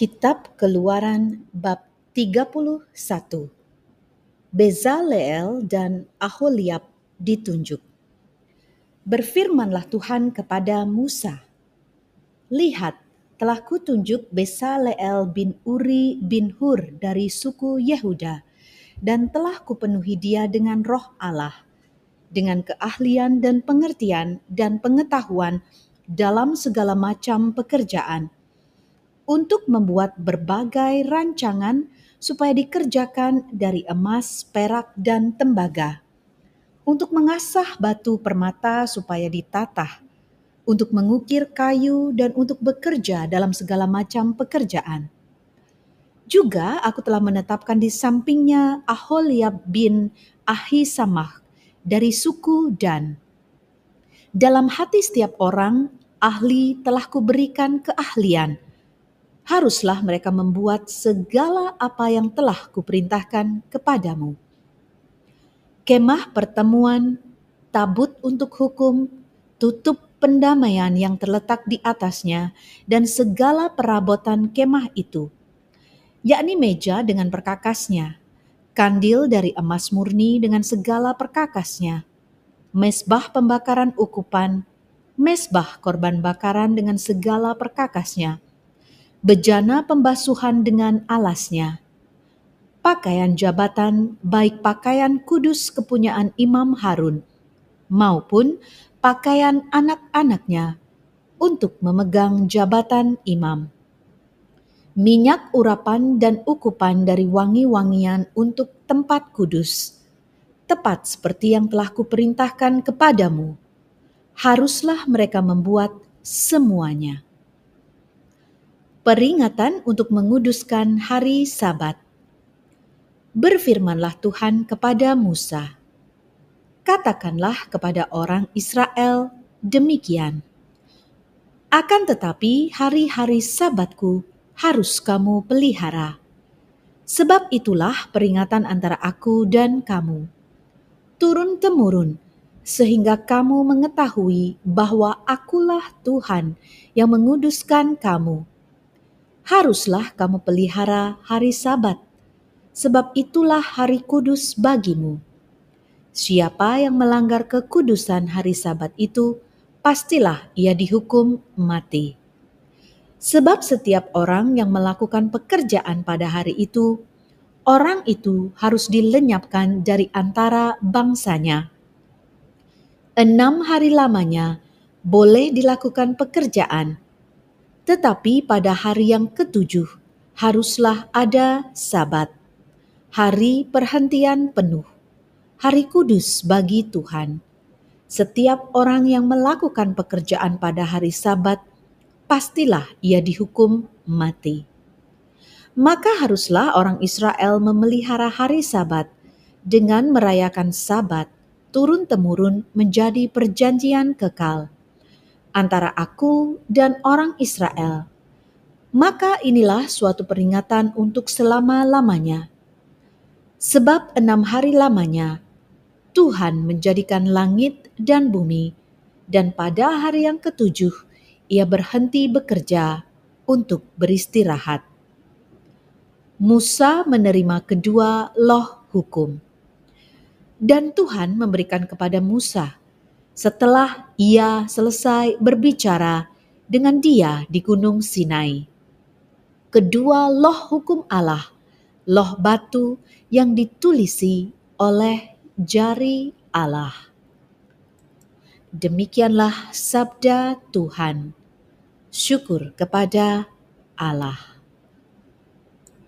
Kitab Keluaran bab 31 Bezaleel dan Aholiab ditunjuk. Berfirmanlah Tuhan kepada Musa, Lihat, telah kutunjuk Bezaleel bin Uri bin Hur dari suku Yehuda, dan telah kupenuhi dia dengan roh Allah, dengan keahlian dan pengertian dan pengetahuan dalam segala macam pekerjaan, untuk membuat berbagai rancangan supaya dikerjakan dari emas, perak, dan tembaga, untuk mengasah batu permata supaya ditatah, untuk mengukir kayu, dan untuk bekerja dalam segala macam pekerjaan. Juga aku telah menetapkan di sampingnya Aholiab bin Ahisamah dari suku Dan. Dalam hati setiap orang, ahli telah kuberikan keahlian, haruslah mereka membuat segala apa yang telah kuperintahkan kepadamu. Kemah pertemuan, tabut untuk hukum, tutup pendamaian yang terletak di atasnya, dan segala perabotan kemah itu, yakni meja dengan perkakasnya, kandil dari emas murni dengan segala perkakasnya, mesbah pembakaran ukupan, mesbah korban bakaran dengan segala perkakasnya, bejana pembasuhan dengan alasnya, pakaian jabatan, baik pakaian kudus kepunyaan Imam Harun, maupun pakaian anak-anaknya untuk memegang jabatan imam. Minyak urapan dan ukupan dari wangi-wangian untuk tempat kudus, tepat seperti yang telah kuperintahkan kepadamu. Haruslah mereka membuat semuanya peringatan untuk menguduskan hari Sabat. Berfirmanlah Tuhan kepada Musa, "Katakanlah kepada orang Israel demikian: Akan tetapi, hari-hari Sabatku harus kamu pelihara, sebab itulah peringatan antara Aku dan kamu, turun-temurun." sehingga kamu mengetahui bahwa Akulah Tuhan yang menguduskan kamu haruslah kamu pelihara hari Sabat, sebab itulah hari kudus bagimu. Siapa yang melanggar kekudusan hari Sabat itu, pastilah ia dihukum mati. Sebab setiap orang yang melakukan pekerjaan pada hari itu, orang itu harus dilenyapkan dari antara bangsanya. Enam hari lamanya boleh dilakukan pekerjaan, tetapi pada hari yang ketujuh haruslah ada Sabat, hari perhentian penuh, hari kudus bagi Tuhan. Setiap orang yang melakukan pekerjaan pada hari Sabat, pastilah ia dihukum mati. Maka haruslah orang Israel memelihara hari Sabat dengan merayakan Sabat turun-temurun menjadi perjanjian kekal antara aku dan orang Israel. Maka inilah suatu peringatan untuk selama-lamanya. Sebab enam hari lamanya Tuhan menjadikan langit dan bumi, dan pada hari yang ketujuh ia berhenti bekerja untuk beristirahat. Musa menerima kedua loh hukum. Dan Tuhan memberikan kepada Musa setelah ia selesai berbicara dengan dia di Gunung Sinai. Kedua loh hukum Allah, loh batu yang ditulisi oleh jari Allah. Demikianlah sabda Tuhan. Syukur kepada Allah.